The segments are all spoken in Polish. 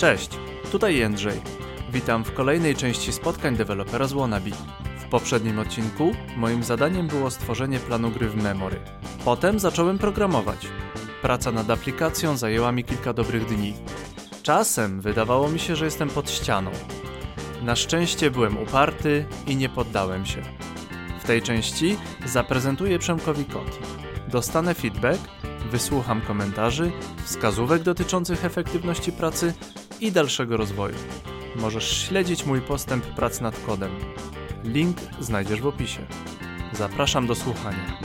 Cześć, tutaj Jędrzej. Witam w kolejnej części spotkań dewelopera z Wannabe. W poprzednim odcinku moim zadaniem było stworzenie planu gry w Memory. Potem zacząłem programować. Praca nad aplikacją zajęła mi kilka dobrych dni. Czasem wydawało mi się, że jestem pod ścianą. Na szczęście byłem uparty i nie poddałem się. W tej części zaprezentuję Przemkowi kod. Dostanę feedback, wysłucham komentarzy, wskazówek dotyczących efektywności pracy i dalszego rozwoju. Możesz śledzić mój postęp prac nad kodem. Link znajdziesz w opisie. Zapraszam do słuchania.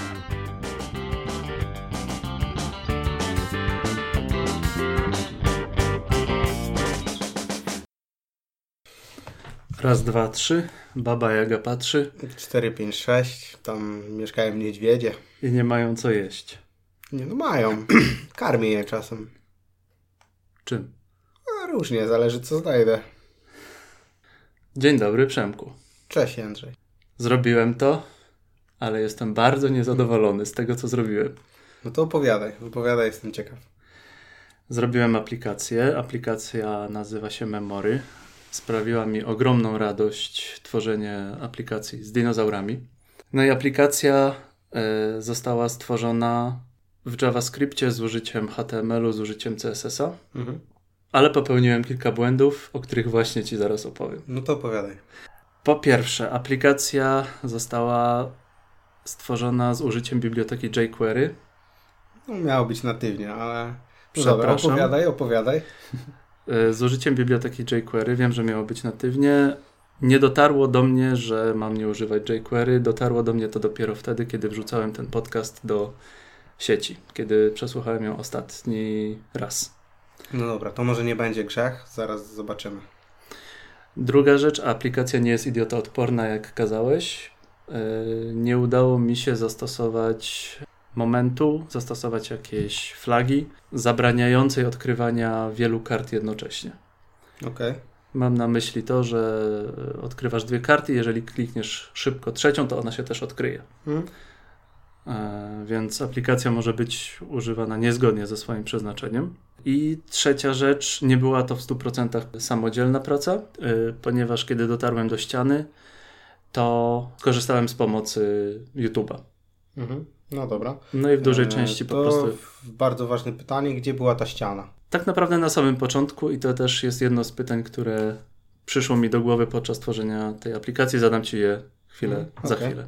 Raz, dwa, trzy. Baba Jaga patrzy 4, 5, 6. Tam mieszkają niedźwiedzie. i nie mają co jeść. Nie no mają. Karmię je czasem. Czym? A różnie, zależy co znajdę. Dzień dobry, Przemku. Cześć Jędrzej. Zrobiłem to, ale jestem bardzo niezadowolony z tego, co zrobiłem. No to opowiadaj, opowiadaj, jestem ciekaw. Zrobiłem aplikację. Aplikacja nazywa się Memory. Sprawiła mi ogromną radość tworzenie aplikacji z dinozaurami. No i aplikacja e, została stworzona w JavaScriptie z użyciem HTML-u, z użyciem CSS-a, Mhm. Ale popełniłem kilka błędów, o których właśnie Ci zaraz opowiem. No to opowiadaj. Po pierwsze, aplikacja została stworzona z użyciem biblioteki jQuery. No miało być natywnie, ale... No dobra, Przepraszam. opowiadaj, opowiadaj. E, Z użyciem biblioteki jQuery wiem, że miało być natywnie. Nie dotarło do mnie, że mam nie używać jQuery. Dotarło do mnie to dopiero wtedy, kiedy wrzucałem ten podcast do sieci, kiedy przesłuchałem ją ostatni raz. No dobra, to może nie będzie grzech, zaraz zobaczymy. Druga rzecz, aplikacja nie jest idiotoodporna, jak kazałeś. E, Nie udało mi się zastosować momentu, zastosować jakiejś flagi zabraniającej odkrywania wielu kart jednocześnie. Okej. Mam na myśli to, że odkrywasz dwie karty, jeżeli klikniesz szybko trzecią, to ona się też odkryje. Mhm. E, Więc aplikacja może być używana niezgodnie ze swoim przeznaczeniem. I trzecia rzecz, nie była to w 100% samodzielna praca, e, ponieważ kiedy dotarłem do ściany, to skorzystałem z pomocy YouTube'a. Mhm. No dobra. No i w dużej E, części po to prostu. bardzo ważne pytanie, gdzie była ta ściana? Tak naprawdę na samym początku, i to też jest jedno z pytań, które przyszło mi do głowy podczas tworzenia tej aplikacji, zadam Ci je chwilę, Mm, za chwilę.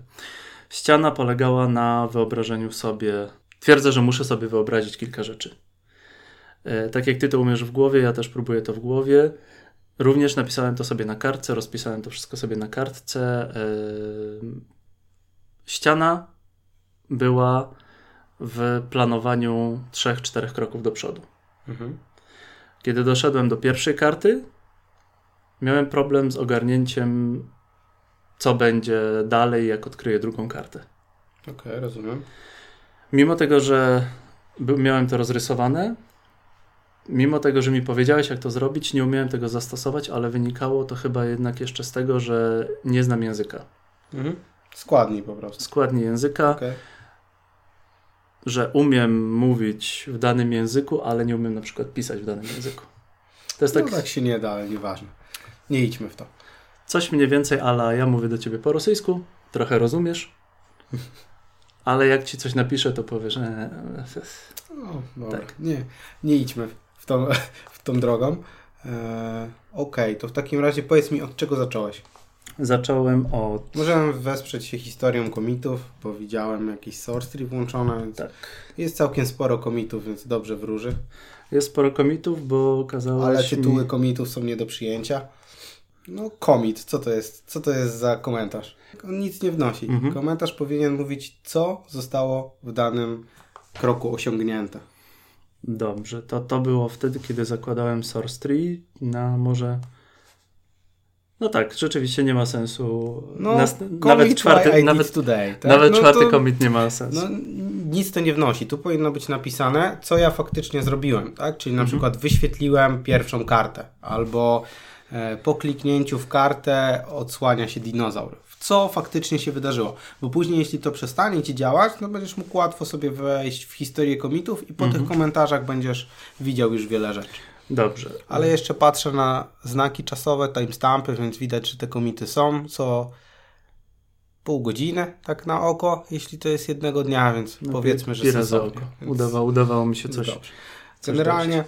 Ściana polegała na wyobrażeniu sobie. Twierdzę, że muszę sobie wyobrazić kilka rzeczy. E, tak jak Ty to umiesz w głowie, ja też próbuję to w głowie. Również napisałem to sobie na kartce, rozpisałem to wszystko sobie na kartce. E, ściana była w planowaniu 3-4 kroków do przodu. Mhm. Kiedy doszedłem do pierwszej karty, miałem problem z ogarnięciem, co będzie dalej, jak odkryję drugą kartę. Okej, rozumiem. Mimo tego, że miałem to rozrysowane, mimo tego, że mi powiedziałeś, jak to zrobić, nie umiałem tego zastosować, ale wynikało to chyba jednak jeszcze z tego, że nie znam języka. Mhm. Składnij po prostu. Składni języka, Okej. że umiem mówić w danym języku, ale nie umiem na przykład pisać w danym języku. To jest tak, No tak się nie da, ale nieważne. Nie idźmy w to. Coś mniej więcej, ale ja mówię do ciebie po rosyjsku, trochę rozumiesz, ale jak ci coś napiszę, to powiesz, e, O, dobra. Tak. Nie, nie idźmy w tą, w tą drogą. E, Okej, to w takim razie powiedz mi, od czego zacząłeś? zacząłem od... Możemy wesprzeć się historią komitów, bo widziałem jakiś source włączone, więc Tak. jest całkiem sporo komitów, więc dobrze wróży. Jest sporo komitów, bo kazałeś Ale tytuły mi... komitów są nie do przyjęcia. No, komit, co to jest? Co to jest za komentarz? On nic nie wnosi. Mhm. Komentarz powinien mówić, co zostało w danym kroku osiągnięte. Dobrze, to to było wtedy, kiedy zakładałem Source Tree na może... No tak, rzeczywiście nie ma sensu. No, Nas- commit nawet czwarty, nawet, today. Tak? nawet No czwarty to- commit nie ma sensu. No, nic to nie wnosi. Tu powinno być napisane, co ja faktycznie zrobiłem, tak? Czyli na Mhm. przykład wyświetliłem pierwszą kartę, albo po kliknięciu w kartę odsłania się dinozaur. Co faktycznie się wydarzyło. Bo później, jeśli to przestanie ci działać, no będziesz mógł łatwo sobie wejść w historię komitów i po Mhm. tych komentarzach będziesz widział już wiele rzeczy. Dobrze. Ale jeszcze patrzę na znaki czasowe, timestampy, więc widać, że te komity są co pół godziny, tak na oko, jeśli to jest jednego dnia, więc no, powiedzmy, że razy oko. Więc... Udawało, udawało mi się coś. Dobrze. Generalnie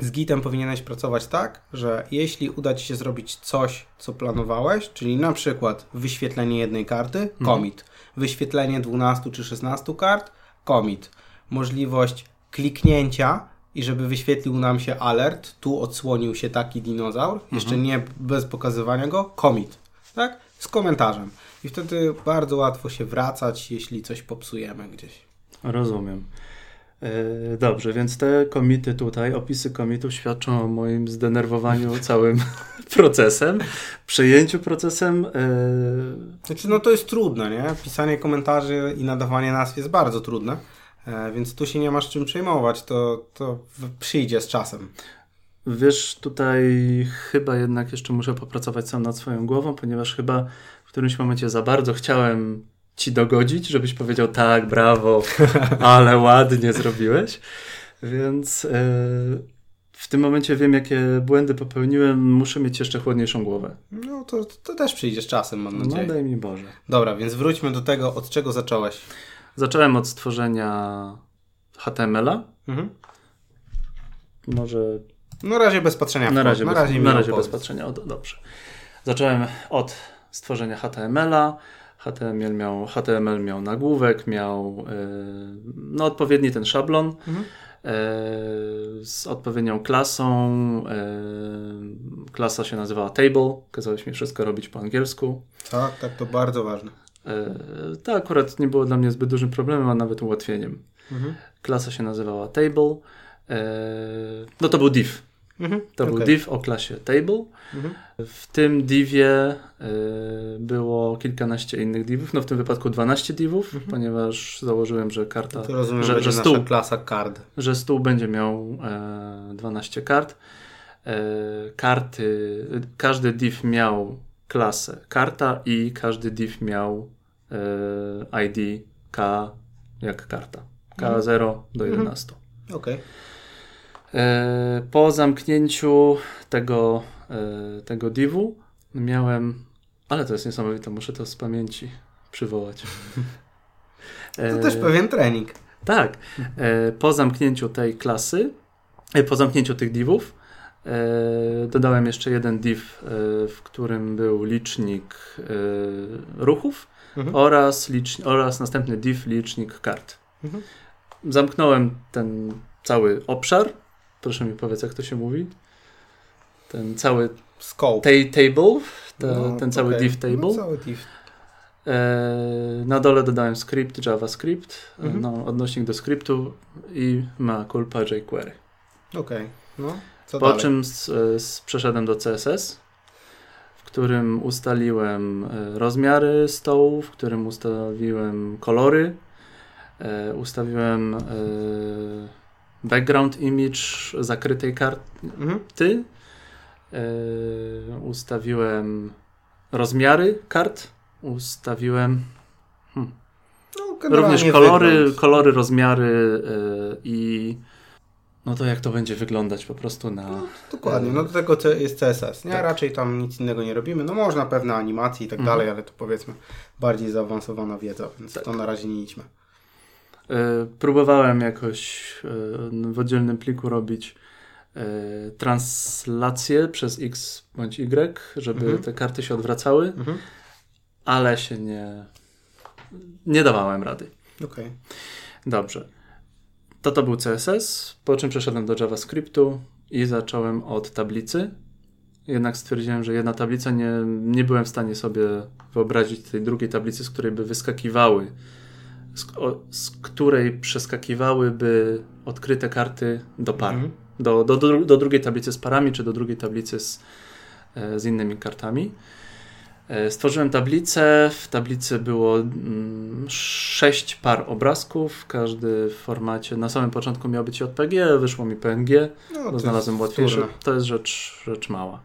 z Gitem powinieneś pracować tak, że jeśli uda Ci się zrobić coś, co planowałeś, czyli na przykład wyświetlenie jednej karty, commit, mhm. wyświetlenie 12 czy 16 kart, commit, możliwość kliknięcia i żeby wyświetlił nam się alert, tu odsłonił się taki dinozaur, mhm. jeszcze nie bez pokazywania go, commit, tak? Z komentarzem. I wtedy bardzo łatwo się wracać, jeśli coś popsujemy gdzieś. Rozumiem. E, dobrze, więc te komity tutaj, opisy komitów świadczą o moim zdenerwowaniu całym procesem, przejęciu procesem. E, znaczy, no to jest trudne, nie? Pisanie komentarzy i nadawanie nazw jest bardzo trudne, e, więc tu się nie masz czym przejmować, to, to przyjdzie z czasem. Wiesz, tutaj chyba jednak jeszcze muszę popracować sam nad swoją głową, ponieważ chyba w którymś momencie za bardzo chciałem ci dogodzić, żebyś powiedział tak, brawo, ale ładnie zrobiłeś. Więc yy, w tym momencie wiem, jakie błędy popełniłem. Muszę mieć jeszcze chłodniejszą głowę. No to, to też przyjdzie z czasem, mam no, nadzieję. No daj mi Boże. Dobra, więc wróćmy do tego, od czego zacząłeś. Zacząłem od stworzenia HTML-a. Mhm. Może... No na razie bez patrzenia Na razie, na razie, bez, na razie bez patrzenia, o, dobrze. Zacząłem od stworzenia HTML-a. HTML miał, HTML miał nagłówek, miał e, no, odpowiedni ten szablon mhm. E, z odpowiednią klasą. E, klasa się nazywała table, kazałeś mi wszystko robić po angielsku. Tak, tak, to bardzo ważne. To akurat nie było dla mnie zbyt dużym problemem, a nawet ułatwieniem. Mhm. Klasa się nazywała table. No to był div. Mhm, to okay. był div o klasie table. Mhm. W tym divie y, było kilkanaście innych divów, no w tym wypadku 12 divów, mhm. ponieważ założyłem, że karta, to rozumiem, że, że stół, klasa card. Że stół będzie miał e, 12 kart. E, karty, każdy div miał klasę karta i każdy div miał e, ID K jak karta. K0 mhm. do 11. Mhm. Okej. Okay. E, po zamknięciu tego, e, tego divu miałem, ale to jest niesamowite, muszę to z pamięci przywołać. To też pewien trening. Tak. E, po zamknięciu tej klasy, po zamknięciu tych divów, dodałem jeszcze jeden div, w którym był licznik ruchów mhm. oraz, licz, oraz następny div licznik kart. Mhm. Zamknąłem ten cały obszar Proszę mi powiedz, jak to się mówi? Ten cały Scope. table, ta, no, ten cały okay. div table. No, cały div. E, na dole dodałem skrypt JavaScript, mhm. no, odnośnik do skryptu i ma culpa jQuery. Okej, okay. no. Co po dalej? czym z, z, przeszedłem do CSS, w którym ustaliłem e, rozmiary stołów, w którym ustawiłem kolory, e, ustawiłem e, background image zakrytej karty. Mhm. Yy, ustawiłem rozmiary kart. Ustawiłem hmm, no, również kolory, kolory rozmiary yy, i no to jak to będzie wyglądać po prostu na... No, dokładnie, no do tego jest CSS, nie? Tak. Raczej tam nic innego nie robimy. No można pewne animacje i tak mhm. dalej, ale to powiedzmy bardziej zaawansowana wiedza, więc tak. to na razie nie idźmy. E, próbowałem jakoś e, w oddzielnym pliku robić e, translację przez X bądź Y, żeby mhm. te karty się odwracały, mhm. ale się nie, nie dawałem rady. Okej. Okay. Dobrze. To to był CSS, po czym przeszedłem do JavaScriptu i zacząłem od tablicy. Jednak stwierdziłem, że jedna tablica nie, nie byłem w stanie sobie wyobrazić tej drugiej tablicy, z której by wyskakiwały z, o, z której przeskakiwałyby odkryte karty do par. Mhm. Do, do, do, do, drugiej tablicy z parami, czy do drugiej tablicy z, e, z innymi kartami. E, stworzyłem tablicę. W tablicy było mm, sześć par obrazków, każdy w formacie. Na samym początku miał być JPG, wyszło mi PNG, no, bo znalazłem łatwiejsze. To jest rzecz, rzecz mała.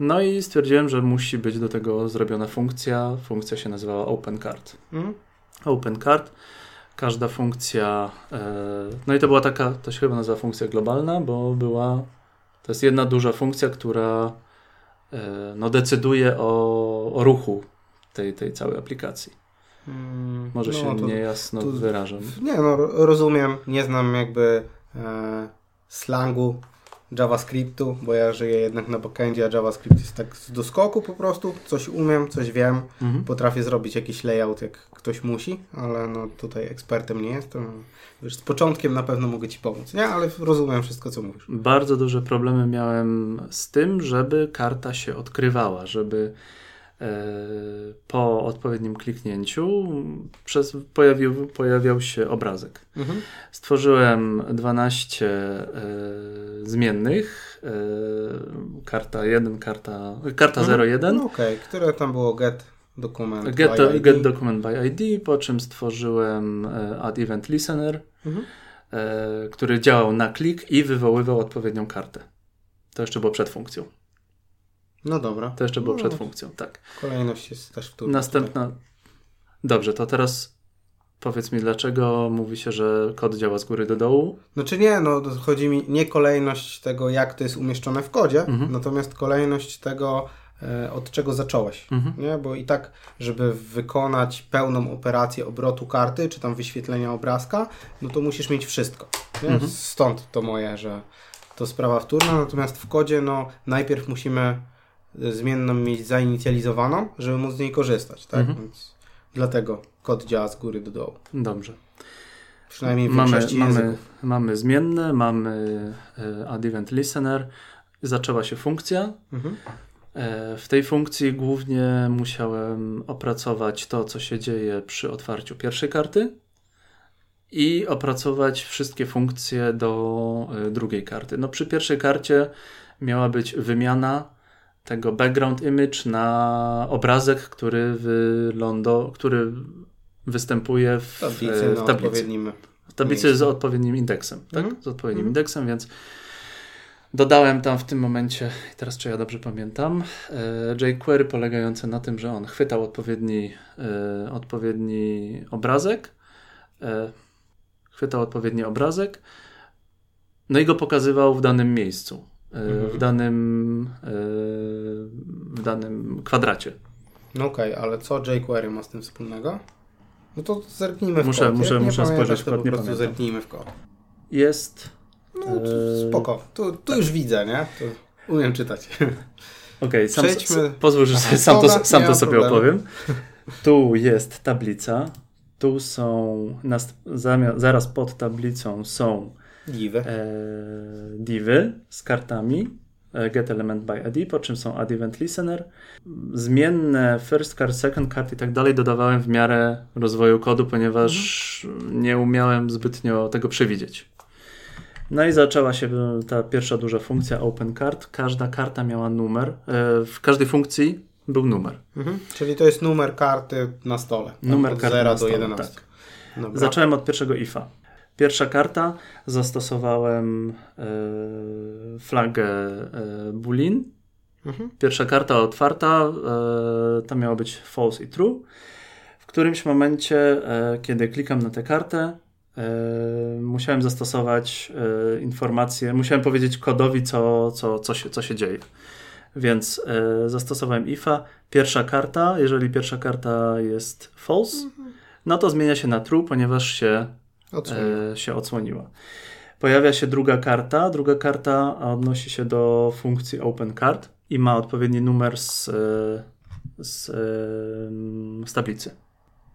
No i stwierdziłem, że musi być do tego zrobiona funkcja. Funkcja się nazywała OpenCard. Mhm. Open Card. Każda funkcja, e, no i to była taka, to się chyba nazywa funkcja globalna, bo była To jest jedna duża funkcja, która e, no, decyduje o, o ruchu tej, tej całej aplikacji. Mm, Może no, się to- niejasno to- wyrażam. Nie, no ro- rozumiem, nie znam jakby e, slangu JavaScriptu, bo ja żyję jednak na backendzie, a JavaScript jest tak z doskoku po prostu. Coś umiem, coś wiem, Mhm. potrafię zrobić jakiś layout jak ktoś musi, ale no tutaj ekspertem nie jestem. Wiesz, z początkiem na pewno mogę Ci pomóc, nie? Ale rozumiem wszystko, co mówisz. Bardzo duże problemy miałem z tym, żeby karta się odkrywała, żeby po odpowiednim kliknięciu przez, pojawił, pojawiał się obrazek. Mhm. Stworzyłem 12 e, zmiennych. E, karta 1, karta, karta Mhm. 01. No Okej, które tam było get dokument Get, by ID. get document by ID, po czym stworzyłem e, add event listener, Mhm. e, który działał na klik i wywoływał odpowiednią kartę. To jeszcze było przed funkcją. No dobra. To jeszcze było No, przed funkcją, tak. Kolejność jest też w turbo. Następna. Dobrze, to teraz powiedz mi, dlaczego mówi się, że kod działa z góry do dołu? Znaczy nie, no chodzi mi nie kolejność tego, jak to jest umieszczone w kodzie, Mhm. natomiast kolejność tego, e, od czego zacząłeś. Mhm. Nie? Bo i tak, żeby wykonać pełną operację obrotu karty, czy tam wyświetlenia obrazka, no to musisz mieć wszystko. Mhm. Stąd to moje, że to sprawa wtórna, natomiast w kodzie, no najpierw musimy zmienną mieć zainicjalizowaną, żeby móc z niej korzystać, tak? Mhm. Więc dlatego kod działa z góry do dołu. Dobrze. Przynajmniej w Mamy, mamy, języków. mamy zmienne, mamy e, add event listener. Zaczęła się funkcja. Mhm. E, W tej funkcji głównie musiałem opracować to, co się dzieje przy otwarciu pierwszej karty i opracować wszystkie funkcje do e, drugiej karty. No przy pierwszej karcie miała być wymiana tego background image na obrazek, który, wylądo, który występuje w, Tablicy na w tablicy. W tablicy miejscu. z odpowiednim indeksem, tak? Mhm. Z odpowiednim Mhm. indeksem, więc dodałem tam w tym momencie, teraz czy ja dobrze pamiętam, e, jQuery polegające na tym, że on chwytał odpowiedni, e, odpowiedni obrazek, e, chwytał odpowiedni obrazek, no i go pokazywał w danym miejscu. W, danym, e, w danym kwadracie. No okej, ale co jQuery ma z tym wspólnego? No to zerknijmy w Muszę- kod. muszę- muszę spojrzeć w kod, po prostu pamiętam. zerknijmy w kod. Jest No tak. spoko, tu, tu już widzę, nie? Tu umiem czytać. Okej, sam, Przejdźmy- s- pozwól, że Aha, sam to, sam to sobie problemu. opowiem. Tu jest tablica, tu są, nas, zamia- zaraz pod tablicą są Diwy. e, divy z kartami, e, get element by ID, po czym są add event listener. Zmienne first card, second card i tak dalej dodawałem w miarę rozwoju kodu, ponieważ nie umiałem zbytnio tego przewidzieć. No i zaczęła się ta pierwsza duża funkcja open card. Każda karta miała numer. E, W każdej funkcji był numer. Mhm. Czyli to jest numer karty na stole. Numer od karty 0 na do stole, 11. tak. Zacząłem od pierwszego ifa. Pierwsza karta zastosowałem e, flagę e, boolean. Mhm. Pierwsza karta otwarta, e, to miało być false i true. W którymś momencie, e, kiedy klikam na tę kartę, musiałem zastosować informację, musiałem powiedzieć kodowi, co, co, co, się, co się dzieje. Więc zastosowałem ifa. Pierwsza karta, jeżeli pierwsza karta jest false, no to zmienia się na true, ponieważ się Odsłonię. e, się odsłoniła. Pojawia się druga karta. Druga karta odnosi się do funkcji open card i ma odpowiedni numer z, e, z, e, z tablicy.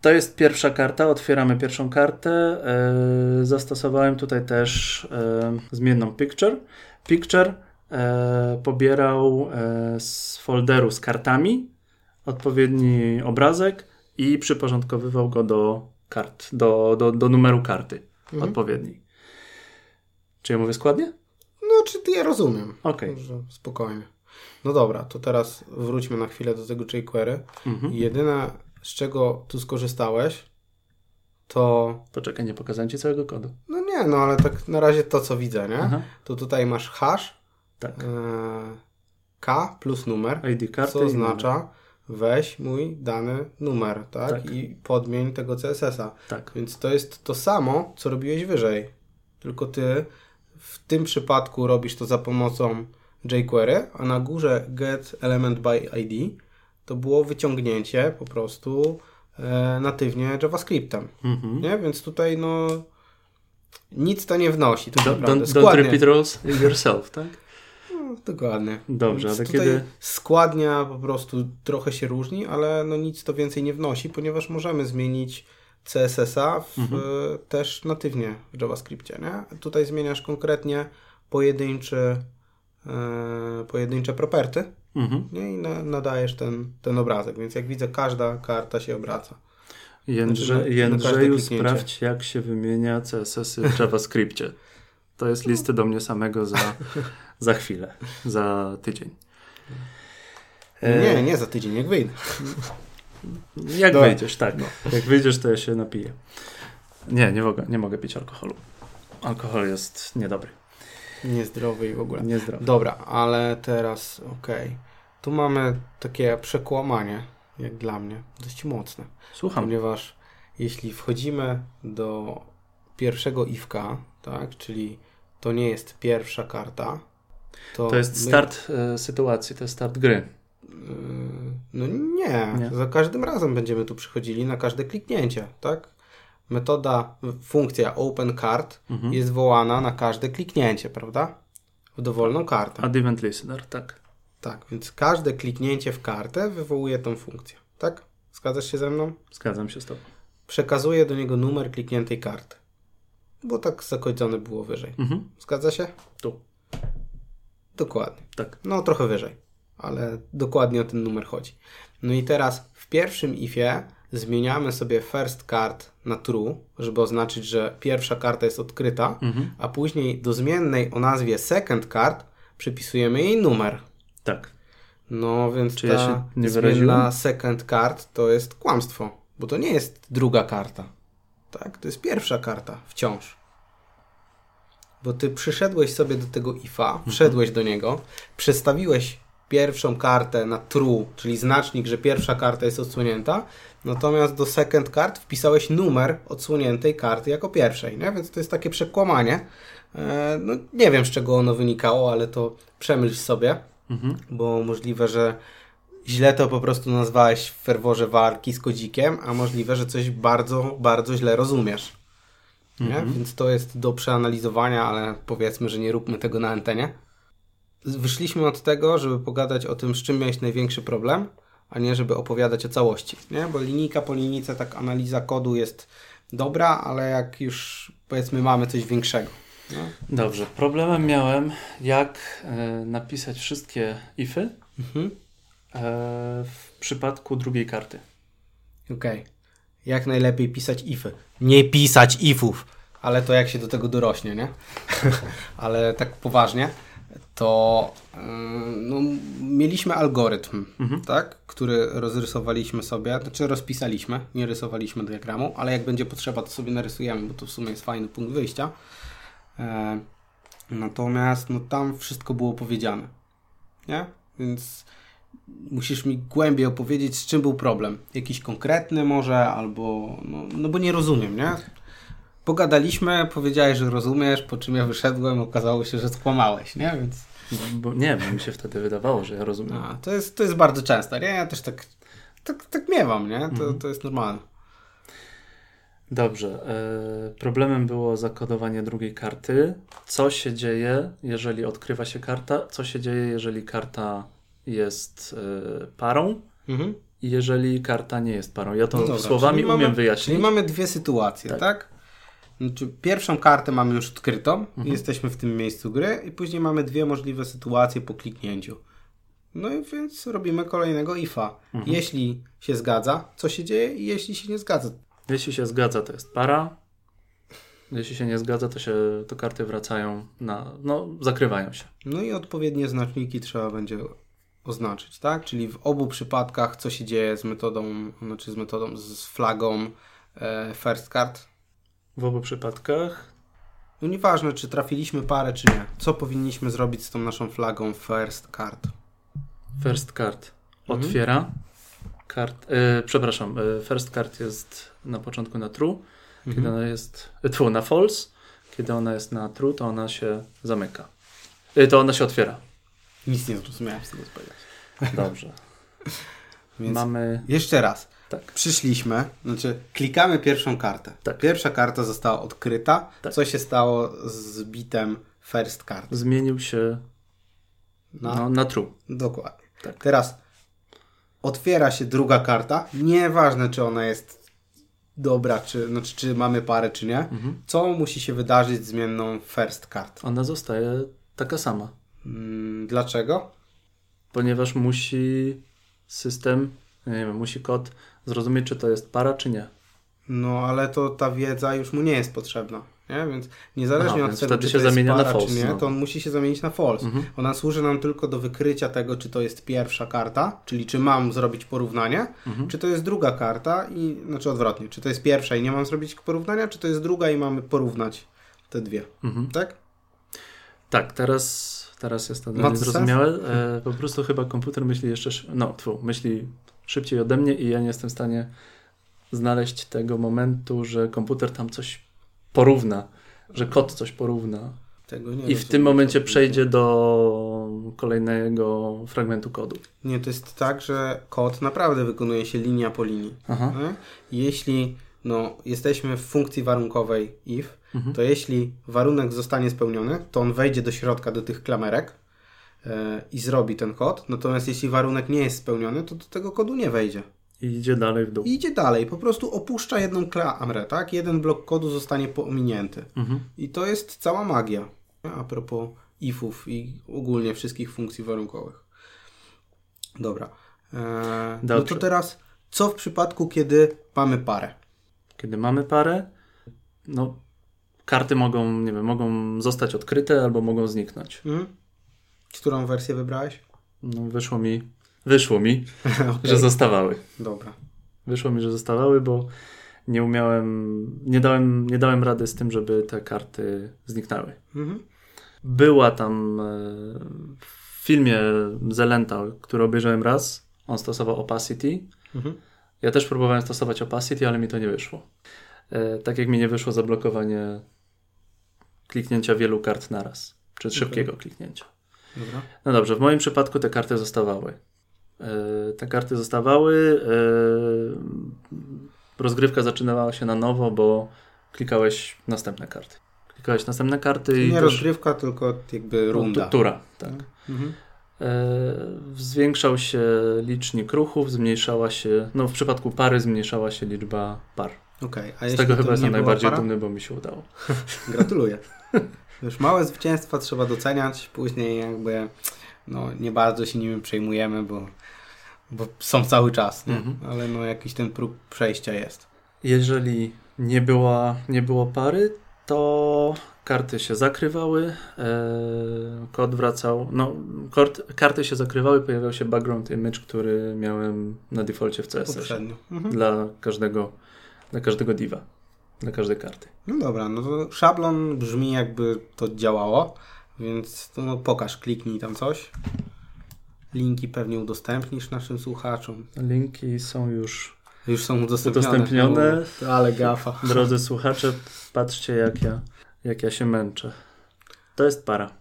To jest pierwsza karta. Otwieramy pierwszą kartę. Zastosowałem tutaj też zmienną picture. Picture pobierał z folderu z kartami odpowiedni obrazek i przyporządkowywał go do kart, do, do, do numeru karty Mhm. odpowiedniej. Czy ja mówię składnie? No, czy ty ja rozumiem. Okej. Dobrze, spokojnie. No dobra, to teraz wróćmy na chwilę do tego jQuery. Mhm. Jedyne, z czego tu skorzystałeś, to... Poczekaj, nie pokazałem Ci całego kodu. No nie, no ale tak na razie to, co widzę, nie? Aha, To tutaj masz hash, tak. e, k plus numer, ID karty co oznacza weź mój dany numer, tak? Tak. I podmień tego CSS-a. Tak. Więc to jest to samo, co robiłeś wyżej. Tylko ty w tym przypadku robisz to za pomocą jQuery, a na górze get element by ID to było wyciągnięcie po prostu e, natywnie JavaScriptem. Mhm. Nie? Więc tutaj no nic to nie wnosi. Tak Do, naprawdę. don't, don't repeat roles yourself, tak? Dokładnie. Dobrze, Więc ale tutaj kiedy... składnia po prostu trochę się różni, ale no nic to więcej nie wnosi, ponieważ możemy zmienić CSS-a w, Mhm. e, też natywnie w JavaScriptie. Nie? Tutaj zmieniasz konkretnie pojedynczy, e, pojedyncze property Mhm. nie? i na, nadajesz ten, ten obrazek. Więc jak widzę, każda karta się obraca. Jędrze, Znaczy, na- na Jędrzeju, sprawdź, jak się wymienia CSS-y w JavaScriptie. To jest listy do mnie samego za, za chwilę, za tydzień. E, Nie, nie za tydzień, jak wyjdę. Jak Dobra. wyjdziesz, tak. Jak wyjdziesz, to ja się napiję. Nie, nie mogę, nie mogę pić alkoholu. Alkohol jest niedobry, Niezdrowy i w ogóle. niezdrowy. Dobra, ale teraz okej. Tu mamy takie przekłamanie, jak dla mnie, dość mocne. Słucham. Ponieważ jeśli wchodzimy do pierwszego iwka, tak, czyli to nie jest pierwsza karta, to, To jest my- start e, sytuacji, to jest start gry. Yy, No nie. Nie. Za każdym razem będziemy tu przychodzili na każde kliknięcie, tak? Metoda, funkcja openCard Mhm. jest wołana na każde kliknięcie, prawda? W dowolną kartę. Add event listener, tak. Tak, więc każde kliknięcie w kartę wywołuje tą funkcję, tak? Zgadzasz się ze mną? Zgadzam się z tobą. Przekazuje do niego numer klikniętej karty. Bo tak zakończone było wyżej. Mhm. Zgadza się? Tu, Dokładnie. tak. No, trochę wyżej, ale dokładnie o ten numer chodzi. No i teraz w pierwszym ifie zmieniamy sobie first card na true, żeby oznaczyć, że pierwsza karta jest odkryta, Mhm. a później do zmiennej o nazwie second card przypisujemy jej numer. Tak. No więc Czy ta ja się nie zmienna second card to jest kłamstwo, bo to nie jest druga karta. Tak, to jest pierwsza karta wciąż. Bo ty przyszedłeś sobie do tego ifa, Mhm. wszedłeś do niego, przestawiłeś pierwszą kartę na true, czyli znacznik, że pierwsza karta jest odsłonięta, natomiast do second card wpisałeś numer odsłoniętej karty jako pierwszej, nie? Więc to jest takie przekłamanie. E, No, nie wiem z czego ono wynikało, ale to przemyśl sobie Mhm. bo możliwe, że źle to po prostu nazwałeś w ferworze walki z kodzikiem, a możliwe, że coś bardzo, bardzo źle rozumiesz. Mhm. Więc to jest do przeanalizowania, ale powiedzmy, że nie róbmy tego na antenie. Wyszliśmy od tego, żeby pogadać o tym, z czym miałeś największy problem, a nie żeby opowiadać o całości. Nie? Bo linijka po linijce, tak analiza kodu jest dobra, ale jak już powiedzmy mamy coś większego. Nie? Dobrze. Problemem miałem, jak e, napisać wszystkie ify Mhm. e, w przypadku drugiej karty. Okej. Jak najlepiej pisać ify? Nie pisać ifów, ale to jak się do tego dorośnie, nie? ale tak poważnie, to ym, no, mieliśmy algorytm, Mhm. tak? Który rozrysowaliśmy sobie, znaczy rozpisaliśmy, nie rysowaliśmy diagramu, ale jak będzie potrzeba, to sobie narysujemy, bo to w sumie jest fajny punkt wyjścia. E, natomiast no, tam wszystko było powiedziane, nie? Więc musisz mi głębiej opowiedzieć, z czym był problem. Jakiś konkretny może, albo... No, no bo nie rozumiem, nie? Pogadaliśmy, powiedziałeś, że rozumiesz, po czym ja wyszedłem, okazało się, że skłamałeś, nie? Więc Bo, nie, bo mi się wtedy wydawało, że ja rozumiem. a, to, jest, to jest bardzo częste, nie? Ja też tak, tak, tak miewam, nie? To, to jest normalne. Dobrze. E, problemem było zakodowanie drugiej karty. Co się dzieje, jeżeli odkrywa się karta? Co się dzieje, jeżeli karta jest e, parą? Mhm. I jeżeli karta nie jest parą? Ja to No dobra, słowami umiem mamy- wyjaśnić. Czyli mamy dwie sytuacje, Tak. tak? Znaczy, pierwszą kartę mamy już odkrytą, Mhm. jesteśmy w tym miejscu gry i później mamy dwie możliwe sytuacje po kliknięciu. No i więc robimy kolejnego ifa. Mhm. Jeśli się zgadza, co się dzieje i jeśli się nie zgadza. Jeśli się zgadza, to jest para. Jeśli się nie zgadza, to się to karty wracają na. No, zakrywają się. No i odpowiednie znaczniki trzeba będzie oznaczyć, tak? Czyli w obu przypadkach co się dzieje z metodą, znaczy z metodą, z flagą e, first card. W obu przypadkach No nieważne, czy trafiliśmy parę, czy nie. Co powinniśmy zrobić z tą naszą flagą first card? first card Mhm. otwiera. Kart, e, przepraszam, e, first card jest na początku na true. Kiedy Mhm. ona jest. E, true na false. Kiedy ona jest na true, to ona się zamyka. E, to ona się otwiera. Nic nie zrozumiałem z tego, co powiedziałeś. Dobrze. Więc Mamy... jeszcze raz. Tak. Przyszliśmy, znaczy klikamy pierwszą kartę. Tak. Pierwsza karta została odkryta. Tak. Co się stało z bitem first card? Zmienił się Na, no, na true. Dokładnie. Tak. Teraz otwiera się druga karta. Nieważne, czy ona jest dobra, czy, znaczy, czy mamy parę, czy nie. Mhm. Co musi się wydarzyć z zmienną first card? Ona zostaje taka sama. Mm, dlaczego? Ponieważ musi system, nie wiem, musi kod zrozumieć, czy to jest para, czy nie. No, ale to ta wiedza już mu nie jest potrzebna. Nie? Więc niezależnie Aha, od tego, czy się to jest zamienia na para, false, czy nie, no. to on musi się zamienić na false. Mhm. Ona służy nam tylko do wykrycia tego, czy to jest pierwsza karta, czyli czy mam zrobić porównanie, Mhm. czy to jest druga karta i, znaczy odwrotnie, czy to jest pierwsza i nie mam zrobić porównania, czy to jest druga i mamy porównać te dwie. Mhm. Tak? Tak, teraz, teraz jest to dla mnie zrozumiałe. E, po prostu chyba komputer myśli jeszcze, no, tfu, myśli szybciej ode mnie i ja nie jestem w stanie znaleźć tego momentu, że komputer tam coś porówna, że kod coś porówna Tego nie i w tym momencie przejdzie do kolejnego fragmentu kodu. Nie, to jest tak, że kod naprawdę wykonuje się linia po linii. Aha. Nie? Jeśli no, jesteśmy w funkcji warunkowej if, Mhm. to jeśli warunek zostanie spełniony, to on wejdzie do środka, do tych klamerek e, i zrobi ten kod. Natomiast jeśli warunek nie jest spełniony, to do tego kodu nie wejdzie. I idzie dalej w dół. I idzie dalej, po prostu opuszcza jedną klamrę, tak? Jeden blok kodu zostanie pominięty. Mhm. I to jest cała magia. A propos ifów i ogólnie wszystkich funkcji warunkowych. Dobra. E, no to teraz, co w przypadku, kiedy mamy parę? Kiedy mamy parę, no karty mogą, nie wiem, mogą zostać odkryte albo mogą zniknąć. Mhm. Którą wersję wybrałeś? No wyszło mi, wyszło mi, Okej. że zostawały. Dobra. Wyszło mi, że zostawały, bo nie umiałem, nie dałem, nie dałem rady z tym, żeby te karty zniknęły. Mhm. Była tam e, w filmie Zelenta, który obejrzałem raz, on stosował opacity. Mhm. Ja też próbowałem stosować opacity, ale mi to nie wyszło. E, tak jak mi nie wyszło zablokowanie kliknięcia wielu kart naraz, czy szybkiego kliknięcia. Dobra. No dobrze, w moim przypadku te karty zostawały. E, te karty zostawały. E, rozgrywka zaczynała się na nowo, bo klikałeś następne karty. Klikałeś następne karty i Nie też- rozgrywka, tylko jakby runda. Tu- Tura, tak. Mhm. E, zwiększał się licznik ruchów, zmniejszała się, no w przypadku pary zmniejszała się liczba par. Okej, a Z tego chyba jestem nie najbardziej para? dumny, bo mi się udało. Gratuluję. Już małe zwycięstwa trzeba doceniać, później jakby no, nie bardzo się nimi przejmujemy, bo, bo są cały czas? Mhm. ale no, jakiś ten próg przejścia jest. Jeżeli nie, była, nie było pary, to karty się zakrywały, e, kod wracał, no kort, karty się zakrywały, pojawiał się background image, który miałem na defaulcie w CSS. Mhm. dla każdego, dla każdego diva, dla każdej karty. No dobra, no to szablon brzmi jakby to działało, więc to no, pokaż, kliknij tam coś. Linki pewnie udostępnisz naszym słuchaczom. Linki są już, Już są udostępnione. Udostępnione. O, to ale gafa. drodzy słuchacze, patrzcie jak ja, jak ja się męczę. To jest para.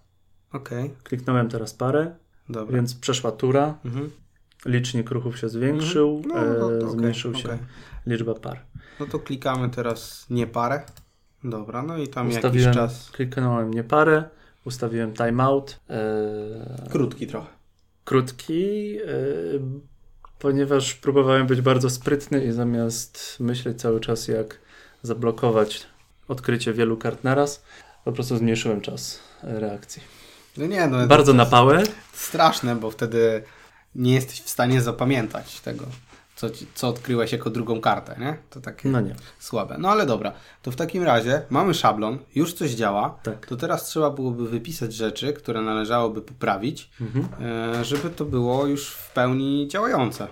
Okej, Kliknąłem teraz parę, dobra. więc przeszła tura, Mhm. licznik ruchów się zwiększył, Mhm. No, no, e, okej, zmniejszył się okej. liczba par. No to klikamy teraz nie parę. Dobra, no i tam Ustawiłem, jakiś czas. kliknąłem nie parę, ustawiłem timeout. E, Krótki trochę. krótki, e, ponieważ próbowałem być bardzo sprytny i zamiast myśleć cały czas jak zablokować odkrycie wielu kart naraz, po prostu zmniejszyłem czas reakcji. No nie, no Bardzo na pałę. straszne, bo wtedy nie jesteś w stanie zapamiętać tego, co, co odkryłeś jako drugą kartę, nie? To takie No nie. słabe. No ale dobra, to w takim razie mamy szablon, już coś działa, Tak. to teraz trzeba byłoby wypisać rzeczy, które należałoby poprawić, Mhm. e, żeby to było już w pełni działające.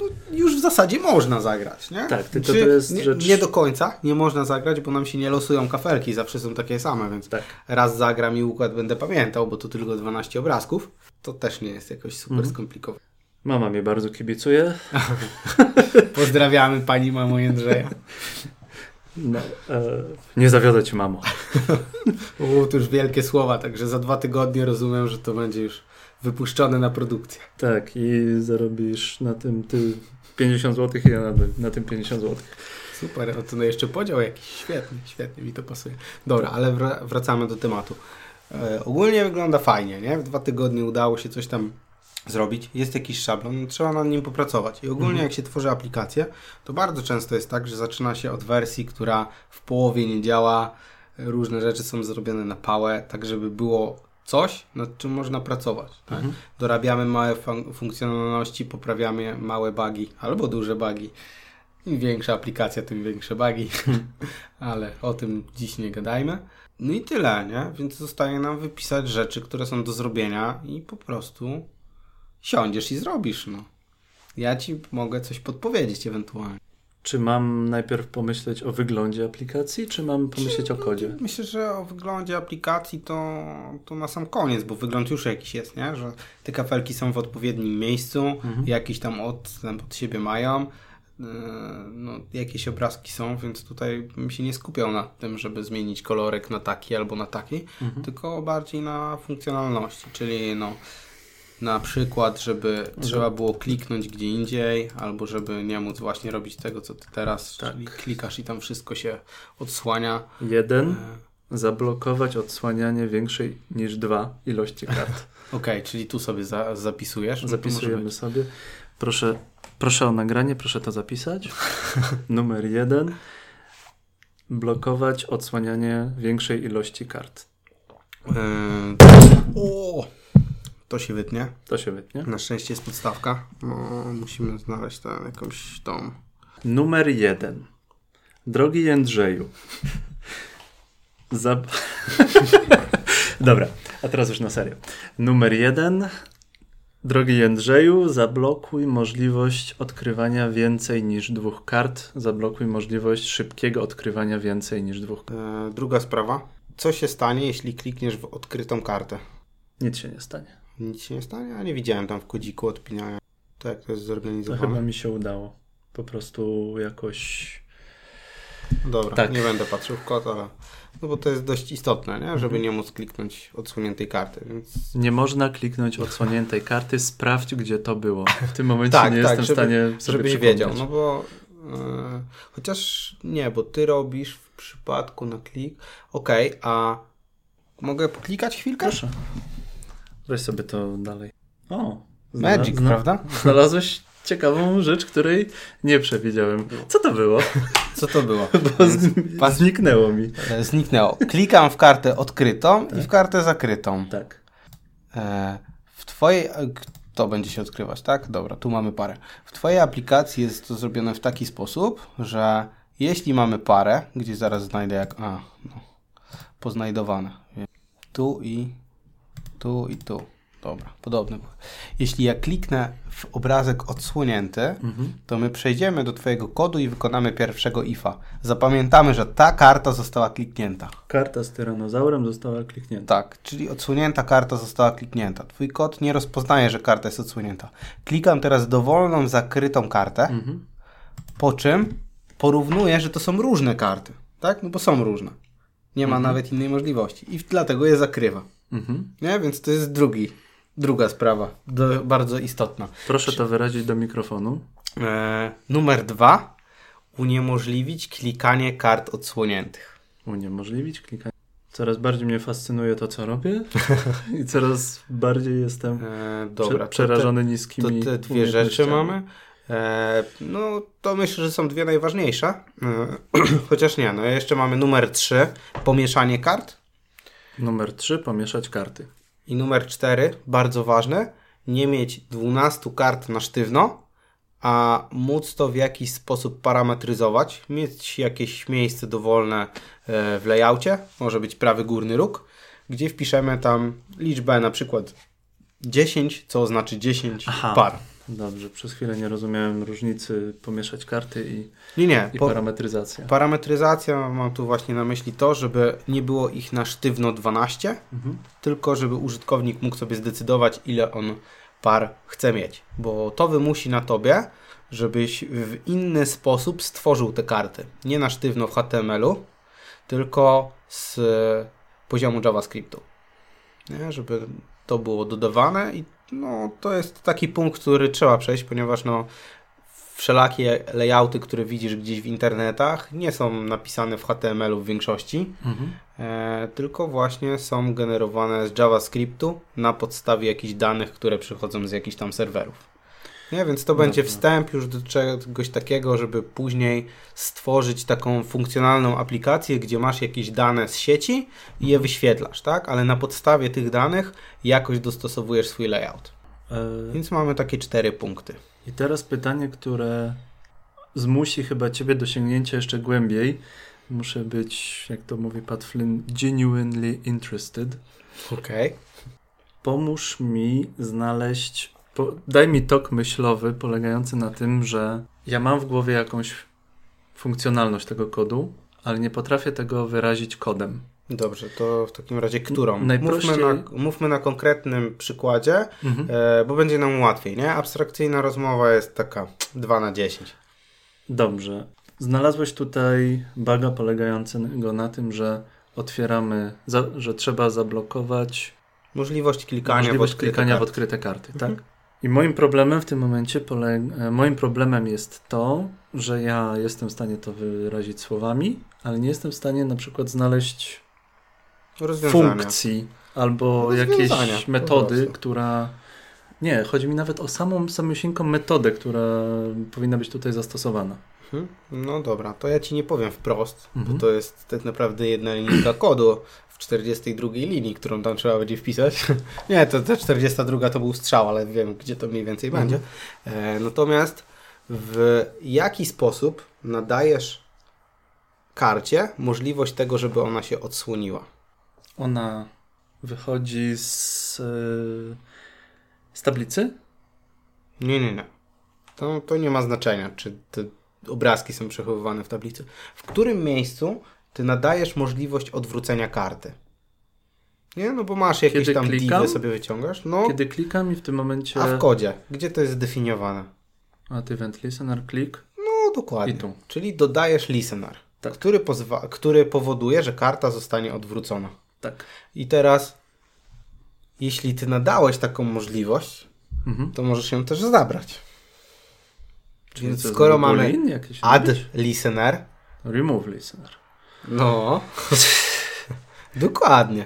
No, już w zasadzie można zagrać, nie? Tak, tylko Czy to jest nie, rzecz- nie do końca nie można zagrać, bo nam się nie losują kafelki, zawsze są takie same, więc Tak. raz zagram i układ będę pamiętał, bo to tylko 12 obrazków, to też nie jest jakoś super Mhm. skomplikowane. Mama mnie bardzo kibicuje. Pozdrawiamy pani mamo Jędrzeja. No, e, nie zawiodę cię, mamo. U, to już wielkie słowa, także za dwa tygodnie rozumiem, że to będzie już wypuszczone na produkcję. Tak, i zarobisz na tym ty 50 zł i ja na, na tym 50 zł. Super, o to no jeszcze podział jakiś. Świetnie, świetnie mi to pasuje. Dobra, ale wra- wracamy do tematu. E, ogólnie wygląda fajnie, nie? W dwa tygodnie udało się coś tam zrobić. Jest jakiś szablon, trzeba nad nim popracować. I ogólnie Mhm. jak się tworzy aplikację, to bardzo często jest tak, że zaczyna się od wersji, która w połowie nie działa. Różne rzeczy są zrobione na pałę, tak żeby było coś, nad czym można pracować. Tak? Mhm. Dorabiamy małe fun- funkcjonalności, poprawiamy małe bugi albo duże bugi. Im większa aplikacja, tym większe bugi, ale o tym dziś nie gadajmy. No i tyle, nie? Więc zostaje nam wypisać rzeczy, które są do zrobienia i po prostu siądziesz i zrobisz, no. Ja ci mogę coś podpowiedzieć ewentualnie. Czy mam najpierw pomyśleć o wyglądzie aplikacji, czy mam pomyśleć o kodzie? Myślę, że o wyglądzie aplikacji to, to na sam koniec, bo wygląd już jakiś jest, nie? Że te kafelki są w odpowiednim miejscu, Mhm. jakiś tam odstęp od siebie mają, yy, no, jakieś obrazki są, więc tutaj bym się nie skupiał na tym, żeby zmienić kolorek na taki albo na taki, Mhm. tylko bardziej na funkcjonalności, czyli no na przykład, żeby trzeba było kliknąć gdzie indziej, albo żeby nie móc właśnie robić tego, co ty teraz, Tak. czyli klikasz i tam wszystko się odsłania. Jeden, E, zablokować odsłanianie większej niż dwa ilości kart. Okej, czyli tu sobie za, zapisujesz. Zapisujemy sobie. Proszę, proszę o nagranie, proszę to zapisać. Numer jeden. Blokować odsłanianie większej ilości kart. Yy, o, to się wytnie. To się wytnie. Na szczęście jest podstawka. No, musimy znaleźć tam jakąś tą. Numer jeden. Drogi Jędrzeju. Zab... Dobra, a teraz już na serio. Numer jeden. Drogi Jędrzeju, zablokuj możliwość odkrywania więcej niż dwóch kart. Zablokuj możliwość szybkiego odkrywania więcej niż dwóch kart. E, druga sprawa. Co się stanie, jeśli klikniesz w odkrytą kartę? Nic się nie stanie. Nic się nie stanie? A nie widziałem tam w kodziku odpinania. To jak to jest To zorganizowane? chyba mi się udało. Po prostu jakoś. Dobra, Tak. nie będę patrzył w kod, ale... No bo to jest dość istotne, nie? Żeby Mhm. nie móc kliknąć odsłoniętej karty, więc... Nie można kliknąć odsłoniętej karty. Sprawdź, gdzie to było. W tym momencie Tak, nie tak, jestem żeby- w stanie sobie Żebyś wiedział, no bo... e, chociaż nie, bo ty robisz w przypadku na klik... Okej, a... Mogę poklikać chwilkę? Proszę. Weź sobie to dalej. O. Magic, zna- prawda? Znalazłeś ciekawą rzecz, której nie przewidziałem. Co to było? Co to było? Bo z, zniknęło mi. E, Zniknęło. Klikam w kartę odkrytą i w kartę zakrytą. Tak. E, W twojej... e, To będzie się odkrywać, tak? Dobra, tu mamy parę. W twojej aplikacji jest to zrobione w taki sposób, że jeśli mamy parę, gdzie zaraz znajdę jak... A, no. Poznajdowane. Tu i... Tu i tu. Dobra, podobne. były. Jeśli ja kliknę w obrazek odsłonięty, Mhm. to my przejdziemy do Twojego kodu i wykonamy pierwszego ifa. Zapamiętamy, że ta karta została kliknięta. Karta z tyranozaurem została kliknięta. Tak, czyli odsłonięta karta została kliknięta. Twój kod nie rozpoznaje, że karta jest odsłonięta. Klikam teraz dowolną zakrytą kartę, Mhm. po czym porównuję, że to są różne karty. Tak? No bo są różne. Nie ma Mhm. nawet innej możliwości. I dlatego je zakrywa. Mhm. Nie? Więc to jest drugi, druga sprawa. Do, bardzo istotna. Proszę to wyrazić do mikrofonu. E, numer dwa. Uniemożliwić klikanie kart odsłoniętych. Uniemożliwić klikanie. Coraz bardziej mnie fascynuje to, co robię i coraz bardziej jestem E, prze- dobra, to przerażony te, niskimi to te dwie rzeczy mamy. E, no to myślę, że są dwie najważniejsze. E, chociaż nie, no jeszcze mamy numer trzy. Pomieszanie kart. Numer 3. Pomieszać karty. I numer cztery, bardzo ważne. Nie mieć 12 kart na sztywno, a móc to w jakiś sposób parametryzować. Mieć jakieś miejsce dowolne e, w layoutie. Może być prawy górny róg, gdzie wpiszemy tam liczbę na przykład 10, co oznacza 10 Aha. par. Dobrze, przez chwilę nie rozumiałem różnicy pomieszać karty i, Nie, nie. i Po, parametryzacja. parametryzacja mam tu właśnie na myśli to, żeby nie było ich na sztywno 12, Mhm. tylko żeby użytkownik mógł sobie zdecydować, ile on par chce mieć. Bo to wymusi na tobie, żebyś w inny sposób stworzył te karty. Nie na sztywno w HTML-u, tylko z poziomu JavaScriptu. Nie? Żeby to było dodawane i no, to jest taki punkt, który trzeba przejść, ponieważ no, wszelakie layouty, które widzisz gdzieś w internetach, nie są napisane w HTML-u w większości, Mhm. e, tylko właśnie są generowane z JavaScriptu na podstawie jakichś danych, które przychodzą z jakichś tam serwerów. Nie, więc to będzie wstęp już do czegoś takiego, żeby później stworzyć taką funkcjonalną aplikację, gdzie masz jakieś dane z sieci i je wyświetlasz, tak? Ale na podstawie tych danych jakoś dostosowujesz swój layout. E, Więc mamy takie cztery punkty. I teraz pytanie, które zmusi chyba ciebie do sięgnięcia jeszcze głębiej. Muszę być, jak to mówi Pat Flynn, genuinely interested. Okej. Pomóż mi znaleźć, daj mi tok myślowy polegający na tym, że ja mam w głowie jakąś funkcjonalność tego kodu, ale nie potrafię tego wyrazić kodem. Dobrze, to w takim razie którą? Najprościej- Mówmy, na, mówmy na konkretnym przykładzie, Mhm. e, bo będzie nam łatwiej, nie? Abstrakcyjna rozmowa jest taka 2 na 10. Dobrze. Znalazłeś tutaj baga polegającego na tym, że otwieramy, za, że trzeba zablokować Możliwość klikania możliwość w odkryte klikania w odkryte karty, Mhm. tak? I moim problemem w tym momencie e, moim problemem jest to, że ja jestem w stanie to wyrazić słowami, ale nie jestem w stanie na przykład znaleźć funkcji albo Rozwiązania, jakiejś metody, która nie, chodzi mi nawet o samą samosięgą metodę, która powinna być tutaj zastosowana. Mhm. No dobra, to ja Ci nie powiem wprost, Mhm. bo to jest tak naprawdę jedna linijka kodu w 42 linii, którą tam trzeba będzie wpisać. nie, to ta 42 to był strzał, ale wiem, gdzie to mniej więcej będzie. E, natomiast w jaki sposób nadajesz karcie możliwość tego, żeby ona się odsłoniła? Ona wychodzi z, e, z tablicy? Nie, nie, nie. To, to nie ma znaczenia, czy te obrazki są przechowywane w tablicy. W którym miejscu ty nadajesz możliwość odwrócenia karty? Nie, no bo masz jakieś Kiedy tam klikam? divy sobie wyciągasz. No, Kiedy klikam i w tym momencie... a w kodzie, gdzie to jest zdefiniowane? At event listener, klik No, dokładnie. i tu. Czyli dodajesz listener, Tak. który, pozwa- który powoduje, że karta zostanie odwrócona. Tak. I teraz, jeśli ty nadałeś taką możliwość, Mhm. to możesz ją też zabrać. Czyli Więc skoro mamy add robić? listener, Remove listener. No. Dokładnie.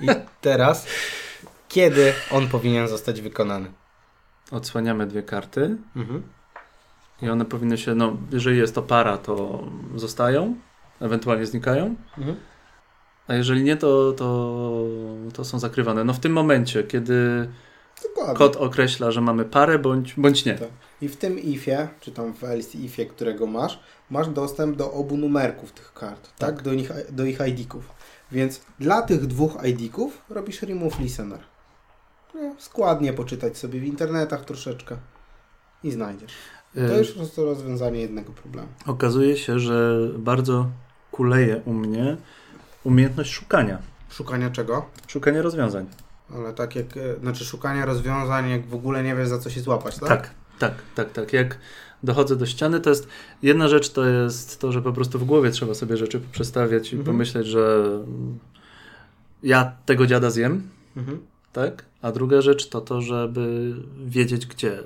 I teraz, kiedy on powinien zostać wykonany? Odsłaniamy dwie karty Mhm. i one powinny się, no jeżeli jest to para, to zostają, ewentualnie znikają, Mhm. a jeżeli nie, to, to, to są zakrywane. No w tym momencie, kiedy Dokładnie. kod określa, że mamy parę bądź, bądź nie. Tak. I w tym ifie, czy tam w else ifie, którego masz, masz dostęp do obu numerków tych kart, tak? Do, nich, do ich ID-ków. Więc dla tych dwóch ID-ków robisz remove listener. No, składnie poczytać sobie w internetach troszeczkę i znajdziesz. To już po prostu rozwiązanie jednego problemu. Okazuje się, że bardzo kuleje u mnie umiejętność szukania. Szukania czego? Szukania rozwiązań. Ale tak jak, e, znaczy szukania rozwiązań, jak w ogóle nie wiesz za co się złapać, tak? Tak, tak, tak, tak. Jak dochodzę do ściany, to jest jedna rzecz to jest to, że po prostu w głowie trzeba sobie rzeczy przestawiać i Mhm. pomyśleć, że ja tego dziada zjem, Mhm. tak? A druga rzecz to to, żeby wiedzieć gdzie.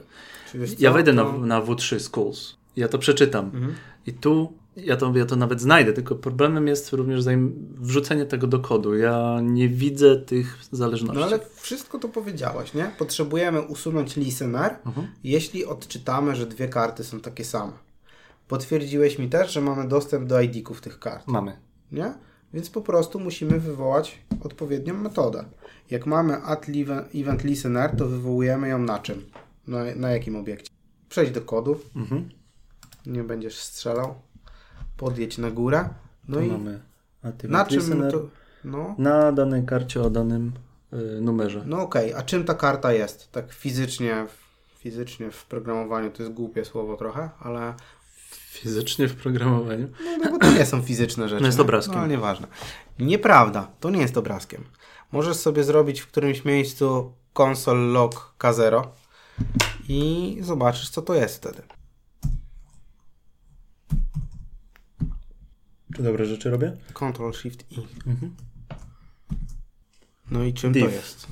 Ja wejdę to- na, na W3 Schools, ja to przeczytam Mhm. i tu ja to, ja to nawet znajdę, tylko problemem jest również wrzucenie tego do kodu. Ja nie widzę tych zależności. No ale wszystko to powiedziałaś, nie? Potrzebujemy usunąć listener, Mhm. jeśli odczytamy, że dwie karty są takie same. Potwierdziłeś mi też, że mamy dostęp do ID-ków tych kart, Mamy. nie? Więc po prostu musimy wywołać odpowiednią metodę. Jak mamy live- event listener, to wywołujemy ją na czym? Na, na jakim obiekcie? Przejdź do kodu, Mhm. nie będziesz strzelał. Podjedź na górę. No tu i mamy na czym listener. to... No, Na danej karcie o danym y, numerze. No okej, a czym ta karta jest? Tak fizycznie, fizycznie w programowaniu to jest głupie słowo trochę, ale Fizycznie w programowaniu. no, no bo to nie są fizyczne rzeczy. No jest nie? obrazkiem. No ale nieważne. Nieprawda, to nie jest obrazkiem. Możesz sobie zrobić w którymś miejscu console log K0 i zobaczysz co to jest wtedy. Czy dobre rzeczy robię? Ctrl Shift I. Mhm. No i czym Div. to jest?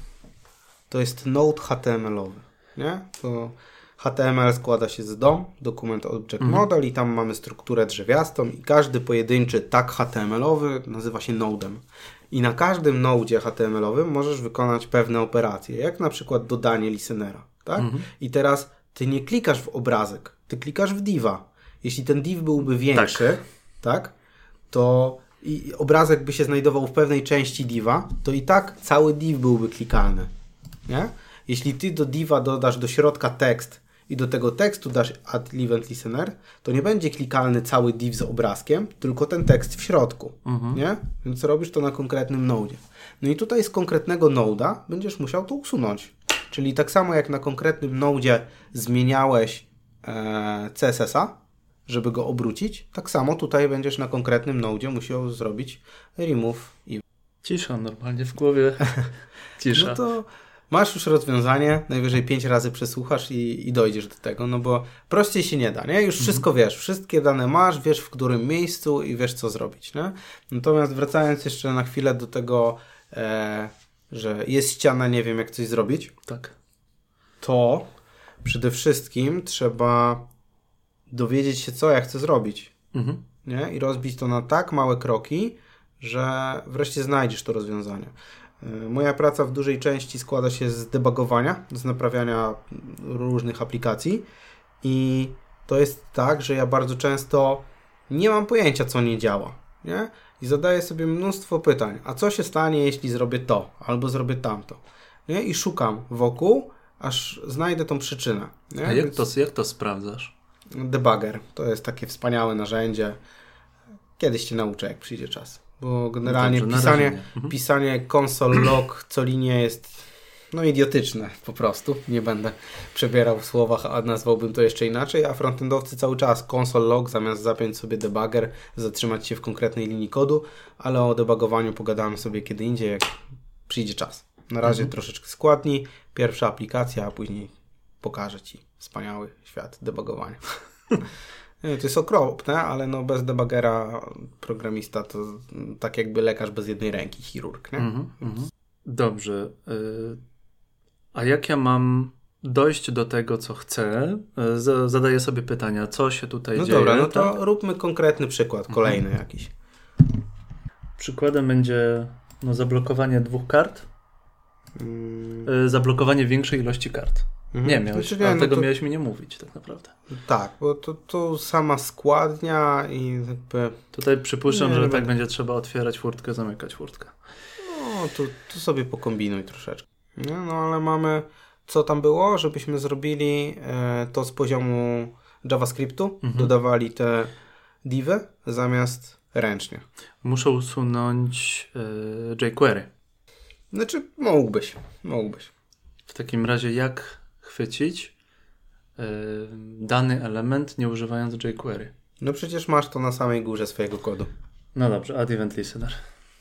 to jest node HTML-owy, nie? To HTML składa się z DOM, Document Object Mhm. Model i tam mamy strukturę drzewiastą i każdy pojedynczy tag HTML-owy nazywa się nodem. I na każdym nodzie HTML-owym możesz wykonać pewne operacje, jak na przykład dodanie listenera, tak? Mhm. I teraz ty nie klikasz w obrazek, ty klikasz w diva. Jeśli ten div byłby większy, tak, to obrazek by się znajdował w pewnej części diva, to i tak cały div byłby klikalny. Nie? Jeśli ty do diva dodasz do środka tekst i do tego tekstu dasz add event listener, to nie będzie klikalny cały div z obrazkiem, tylko ten tekst w środku. Nie? Więc robisz to na konkretnym node. No i tutaj z konkretnego noda będziesz musiał to usunąć. Czyli tak samo jak na konkretnym node zmieniałeś e, CSS-a, żeby go obrócić, tak samo tutaj będziesz na konkretnym node musiał zrobić remove i Cisza normalnie w głowie. Cisza. no to masz już rozwiązanie, najwyżej pięć razy przesłuchasz i, i dojdziesz do tego, no bo prościej się nie da, nie? Już wszystko wiesz, wszystkie dane masz, wiesz w którym miejscu i wiesz co zrobić, nie? Natomiast wracając jeszcze na chwilę do tego, e, że jest ściana, nie wiem jak coś zrobić, Tak. to przede wszystkim trzeba dowiedzieć się, co ja chcę zrobić. Mhm. Nie? I rozbić to na tak małe kroki, że wreszcie znajdziesz to rozwiązanie. Y, Moja praca w dużej części składa się z debugowania, z naprawiania różnych aplikacji i to jest tak, że ja bardzo często nie mam pojęcia, co nie działa. Nie? I zadaję sobie mnóstwo pytań. A co się stanie, jeśli zrobię to albo zrobię tamto? Nie? I szukam wokół, aż znajdę tą przyczynę. Nie? A jak Więc- to, jak to sprawdzasz? Debugger to jest takie wspaniałe narzędzie. Kiedyś cię nauczę, jak przyjdzie czas. Bo generalnie Dobrze, na pisanie. Mhm. pisanie console log co linię jest no idiotyczne po prostu. Nie będę przebierał w słowach, a nazwałbym to jeszcze inaczej, a frontendowcy cały czas console log zamiast zapiąć sobie debugger, zatrzymać się w konkretnej linii kodu, ale o debugowaniu pogadamy sobie kiedy indziej, jak przyjdzie czas. Na razie Mhm. troszeczkę składniej. Pierwsza aplikacja, a później pokażę Ci wspaniały świat debugowania. To jest okropne, ale no bez debugera programista to mm, tak jakby lekarz bez jednej ręki, chirurg, nie? Mhm, mhm. Dobrze. y, A jak ja mam dojść do tego, co chcę? Y, Zadaję sobie pytania, co się tutaj No dzieje. dobra, no to tak? róbmy konkretny przykład, kolejny jakiś. Przykładem będzie no, zablokowanie dwóch kart, Mm, zablokowanie większej ilości kart. mhm. Nie miałeś, Znaczy nie, no tego to- miałeś mi nie mówić tak naprawdę. Tak, bo to, to sama składnia i jakby Tutaj przypuszczam, Nie, że nie tak będę. będzie trzeba otwierać furtkę, zamykać furtkę. no to, to sobie pokombinuj troszeczkę. Nie? No ale mamy, co tam było, żebyśmy zrobili e, to z poziomu JavaScriptu, Mhm. dodawali te divy zamiast ręcznie. Muszę usunąć y, jQuery. Znaczy, mógłbyś, mógłbyś. W takim razie jak chwycić y, dany element nie używając jQuery? No przecież masz to na samej górze swojego kodu. No dobrze, add event listener.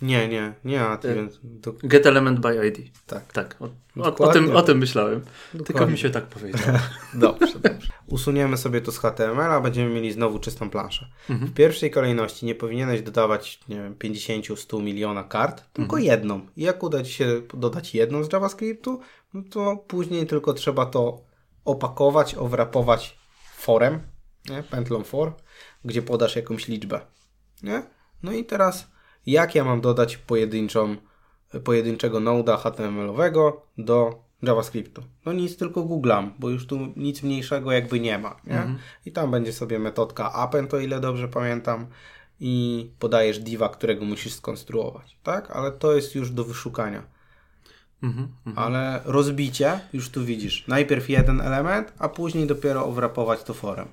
Nie, nie, nie, a ty E, Get element by ID. tak. Tak, o, o, o, tym, o tym myślałem. Tylko Dokładnie. mi się tak powiedziało. Dobrze, dobrze. Usuniemy sobie to z HTML, a będziemy mieli znowu czystą planszę. Mhm. W pierwszej kolejności nie powinieneś dodawać, nie wiem, 50-100 miliona kart, tylko jedną. I jak uda Ci się dodać jedną z JavaScriptu, no to później tylko trzeba to opakować, owrapować forem, nie? pętlą for, gdzie podasz jakąś liczbę. Nie? No i teraz, jak ja mam dodać pojedynczą, pojedynczego noda HTML-owego do JavaScriptu? No nic, tylko googlam, bo już tu nic mniejszego jakby nie ma. Nie? Mhm. I tam będzie sobie metodka append, o ile dobrze pamiętam, i podajesz diva, którego musisz skonstruować, tak? Ale to jest już do wyszukania. Mhm. Mhm. Ale rozbicie, już tu widzisz, najpierw jeden element, a później dopiero owrapować to forem.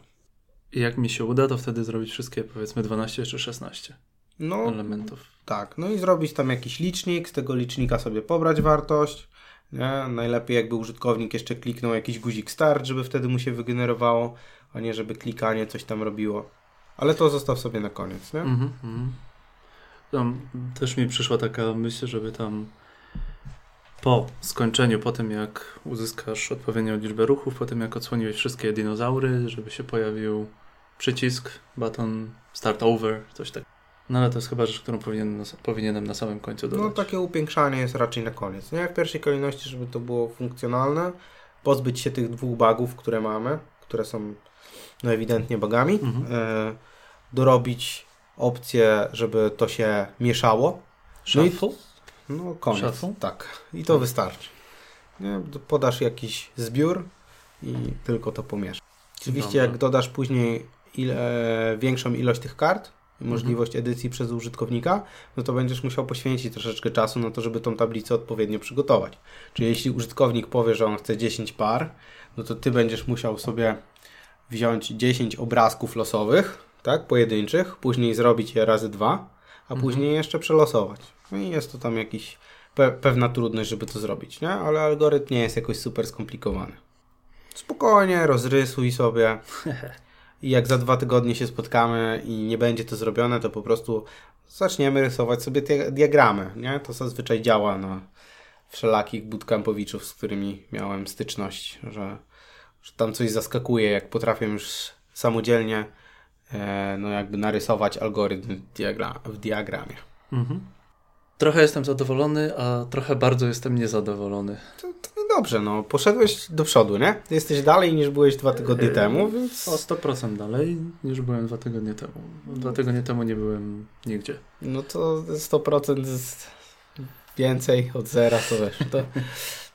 I jak mi się uda, to wtedy zrobić wszystkie powiedzmy 12 czy 16 No, elementów. tak. No i zrobić tam jakiś licznik, z tego licznika sobie pobrać wartość. Nie? Najlepiej jakby użytkownik jeszcze kliknął jakiś guzik start, żeby wtedy mu się wygenerowało, a nie żeby klikanie coś tam robiło. Ale to zostaw sobie na koniec, nie? Mhm. Mhm. Tam też mi przyszła taka myśl, żeby tam po skończeniu, po tym jak uzyskasz odpowiednią liczbę ruchów, po tym jak odsłoniłeś wszystkie dinozaury, żeby się pojawił przycisk, button, start over, coś tak. No ale to jest chyba rzecz, którą powinien, powinienem na samym końcu dodać. No takie upiększanie jest raczej na koniec. Nie w pierwszej kolejności, żeby to było funkcjonalne, pozbyć się tych dwóch bugów, które mamy, które są no ewidentnie bugami, Mhm. e, dorobić opcję, żeby to się mieszało. No Shuffle? No koniec. Shuffle? Tak. I to wystarczy. Nie? Podasz jakiś zbiór i tylko to pomieszasz. Oczywiście Dobra. jak dodasz później ile, większą ilość tych kart możliwość edycji przez użytkownika, no to będziesz musiał poświęcić troszeczkę czasu na to, żeby tą tablicę odpowiednio przygotować. Czyli jeśli użytkownik powie, że on chce 10 par, no to ty będziesz musiał sobie wziąć 10 obrazków losowych, tak, pojedynczych, później zrobić je razy dwa, a później jeszcze przelosować. No i jest to tam jakiś pe pewna trudność, żeby to zrobić, nie? Ale algorytm nie jest jakoś super skomplikowany. Spokojnie, rozrysuj sobie. I jak za dwa tygodnie się spotkamy i nie będzie to zrobione, to po prostu zaczniemy rysować sobie diagramy, nie? To zazwyczaj działa na wszelakich bootcampowiczów, z którymi miałem styczność, że, że tam coś zaskakuje, jak potrafię już samodzielnie e, no jakby narysować algorytm w, diagra w diagramie. Mhm. Trochę jestem zadowolony, a trochę bardzo jestem niezadowolony. To, to dobrze, no poszedłeś do przodu, nie? Jesteś dalej niż byłeś dwa tygodnie Eee, temu, więc O 100% dalej niż byłem dwa tygodnie temu. Dwa tygodnie temu nie byłem nigdzie. no to 100% jest więcej od zera, to wiesz, to,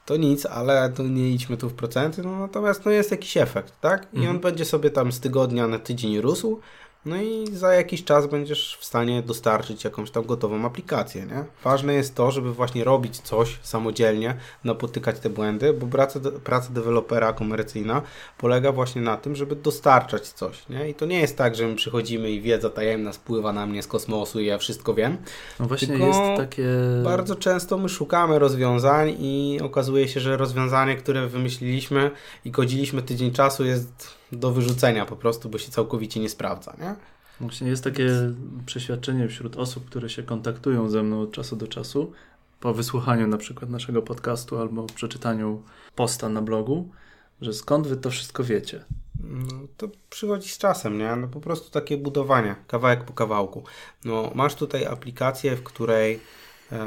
to nic, ale to nie idźmy tu w procenty, no natomiast no jest jakiś efekt, tak? I Mhm. on będzie sobie tam z tygodnia na tydzień rósł, no i za jakiś czas będziesz w stanie dostarczyć jakąś tam gotową aplikację, nie? Ważne jest to, żeby właśnie robić coś samodzielnie, napotykać te błędy, bo praca, praca dewelopera komercyjna polega właśnie na tym, żeby dostarczać coś, nie? I to nie jest tak, że my przychodzimy i wiedza tajemna spływa na mnie z kosmosu i ja wszystko wiem, No właśnie Tylko jest takie... bardzo często my szukamy rozwiązań i okazuje się, że rozwiązanie, które wymyśliliśmy i godziliśmy tydzień czasu jest do wyrzucenia po prostu, bo się całkowicie nie sprawdza, nie? Właśnie jest takie przeświadczenie wśród osób, które się kontaktują ze mną od czasu do czasu, po wysłuchaniu na przykład naszego podcastu albo przeczytaniu posta na blogu, że skąd wy to wszystko wiecie? No, to przychodzi z czasem, nie? No po prostu takie budowanie, kawałek po kawałku. No, masz tutaj aplikację, w której e,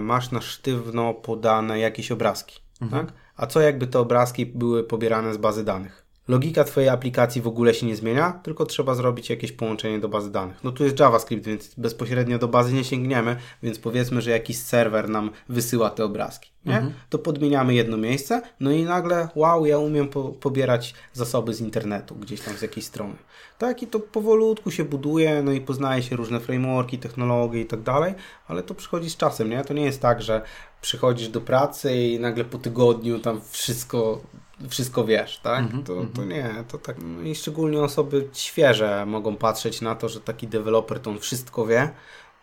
masz na sztywno podane jakieś obrazki, Mhm. tak? A co jakby te obrazki były pobierane z bazy danych? Logika Twojej aplikacji w ogóle się nie zmienia, tylko trzeba zrobić jakieś połączenie do bazy danych. No tu jest JavaScript, więc bezpośrednio do bazy nie sięgniemy, więc powiedzmy, że jakiś serwer nam wysyła te obrazki. Nie? Mhm. To podmieniamy jedno miejsce, no i nagle, wow, ja umiem po, pobierać zasoby z internetu, gdzieś tam z jakiejś strony. Tak, i to powolutku się buduje, no i poznaje się różne frameworki, technologie i tak dalej, ale to przychodzi z czasem, nie? To nie jest tak, że przychodzisz do pracy i nagle po tygodniu tam wszystko, wszystko wiesz, tak? Mhm, to, to mhm. nie, to tak. no I szczególnie osoby świeże mogą patrzeć na to, że taki deweloper to on wszystko wie,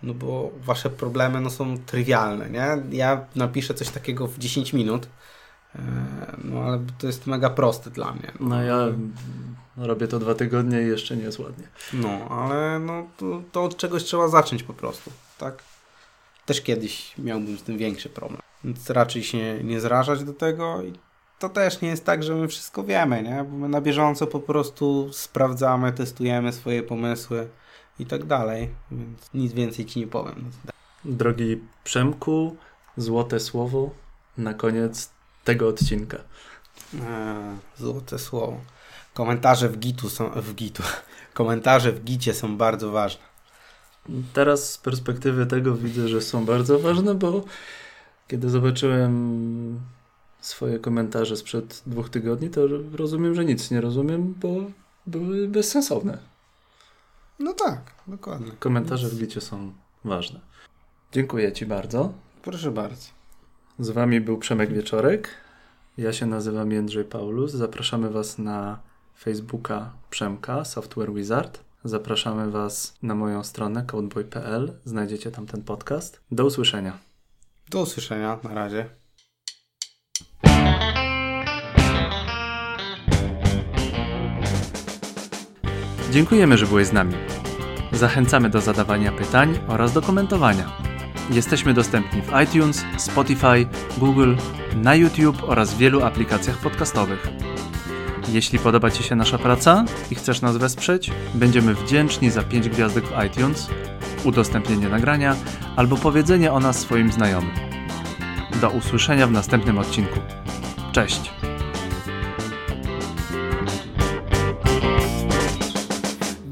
no bo wasze problemy no, są trywialne, nie? Ja napiszę coś takiego w 10 minut, e, no ale to jest mega proste dla mnie. No ja robię to dwa tygodnie i jeszcze nie jest ładnie. No, ale no, to, to od czegoś trzeba zacząć po prostu, tak? Też kiedyś miałbym z tym większy problem. Więc raczej się nie zrażać do tego i to też nie jest tak, że my wszystko wiemy, nie? Bo my na bieżąco po prostu sprawdzamy, testujemy swoje pomysły i tak dalej, więc nic więcej Ci nie powiem. Drogi Przemku, złote słowo na koniec tego odcinka. Eee, złote słowo. Komentarze w Gitu są, w Gitu, komentarze w Gicie są bardzo ważne. Teraz z perspektywy tego widzę, że są bardzo ważne, bo kiedy zobaczyłem swoje komentarze sprzed dwóch tygodni, to rozumiem, że nic nie rozumiem, bo były bezsensowne. No tak, dokładnie. Komentarze w bicie są ważne. Dziękuję Ci bardzo. Proszę bardzo. Z Wami był Przemek Wieczorek. Ja się nazywam Jędrzej Paulus. Zapraszamy Was na Facebooka Przemka, Software Wizard. Zapraszamy Was na moją stronę codeboy.pl. Znajdziecie tam ten podcast. Do usłyszenia. Do usłyszenia, na razie. Dziękujemy, że byłeś z nami. Zachęcamy do zadawania pytań oraz do komentowania. Jesteśmy dostępni w iTunes, Spotify, Google, na YouTube oraz w wielu aplikacjach podcastowych. Jeśli podoba Ci się nasza praca i chcesz nas wesprzeć, będziemy wdzięczni za 5 gwiazdek w iTunes, udostępnienie nagrania albo powiedzenie o nas swoim znajomym. Do usłyszenia w następnym odcinku. Cześć!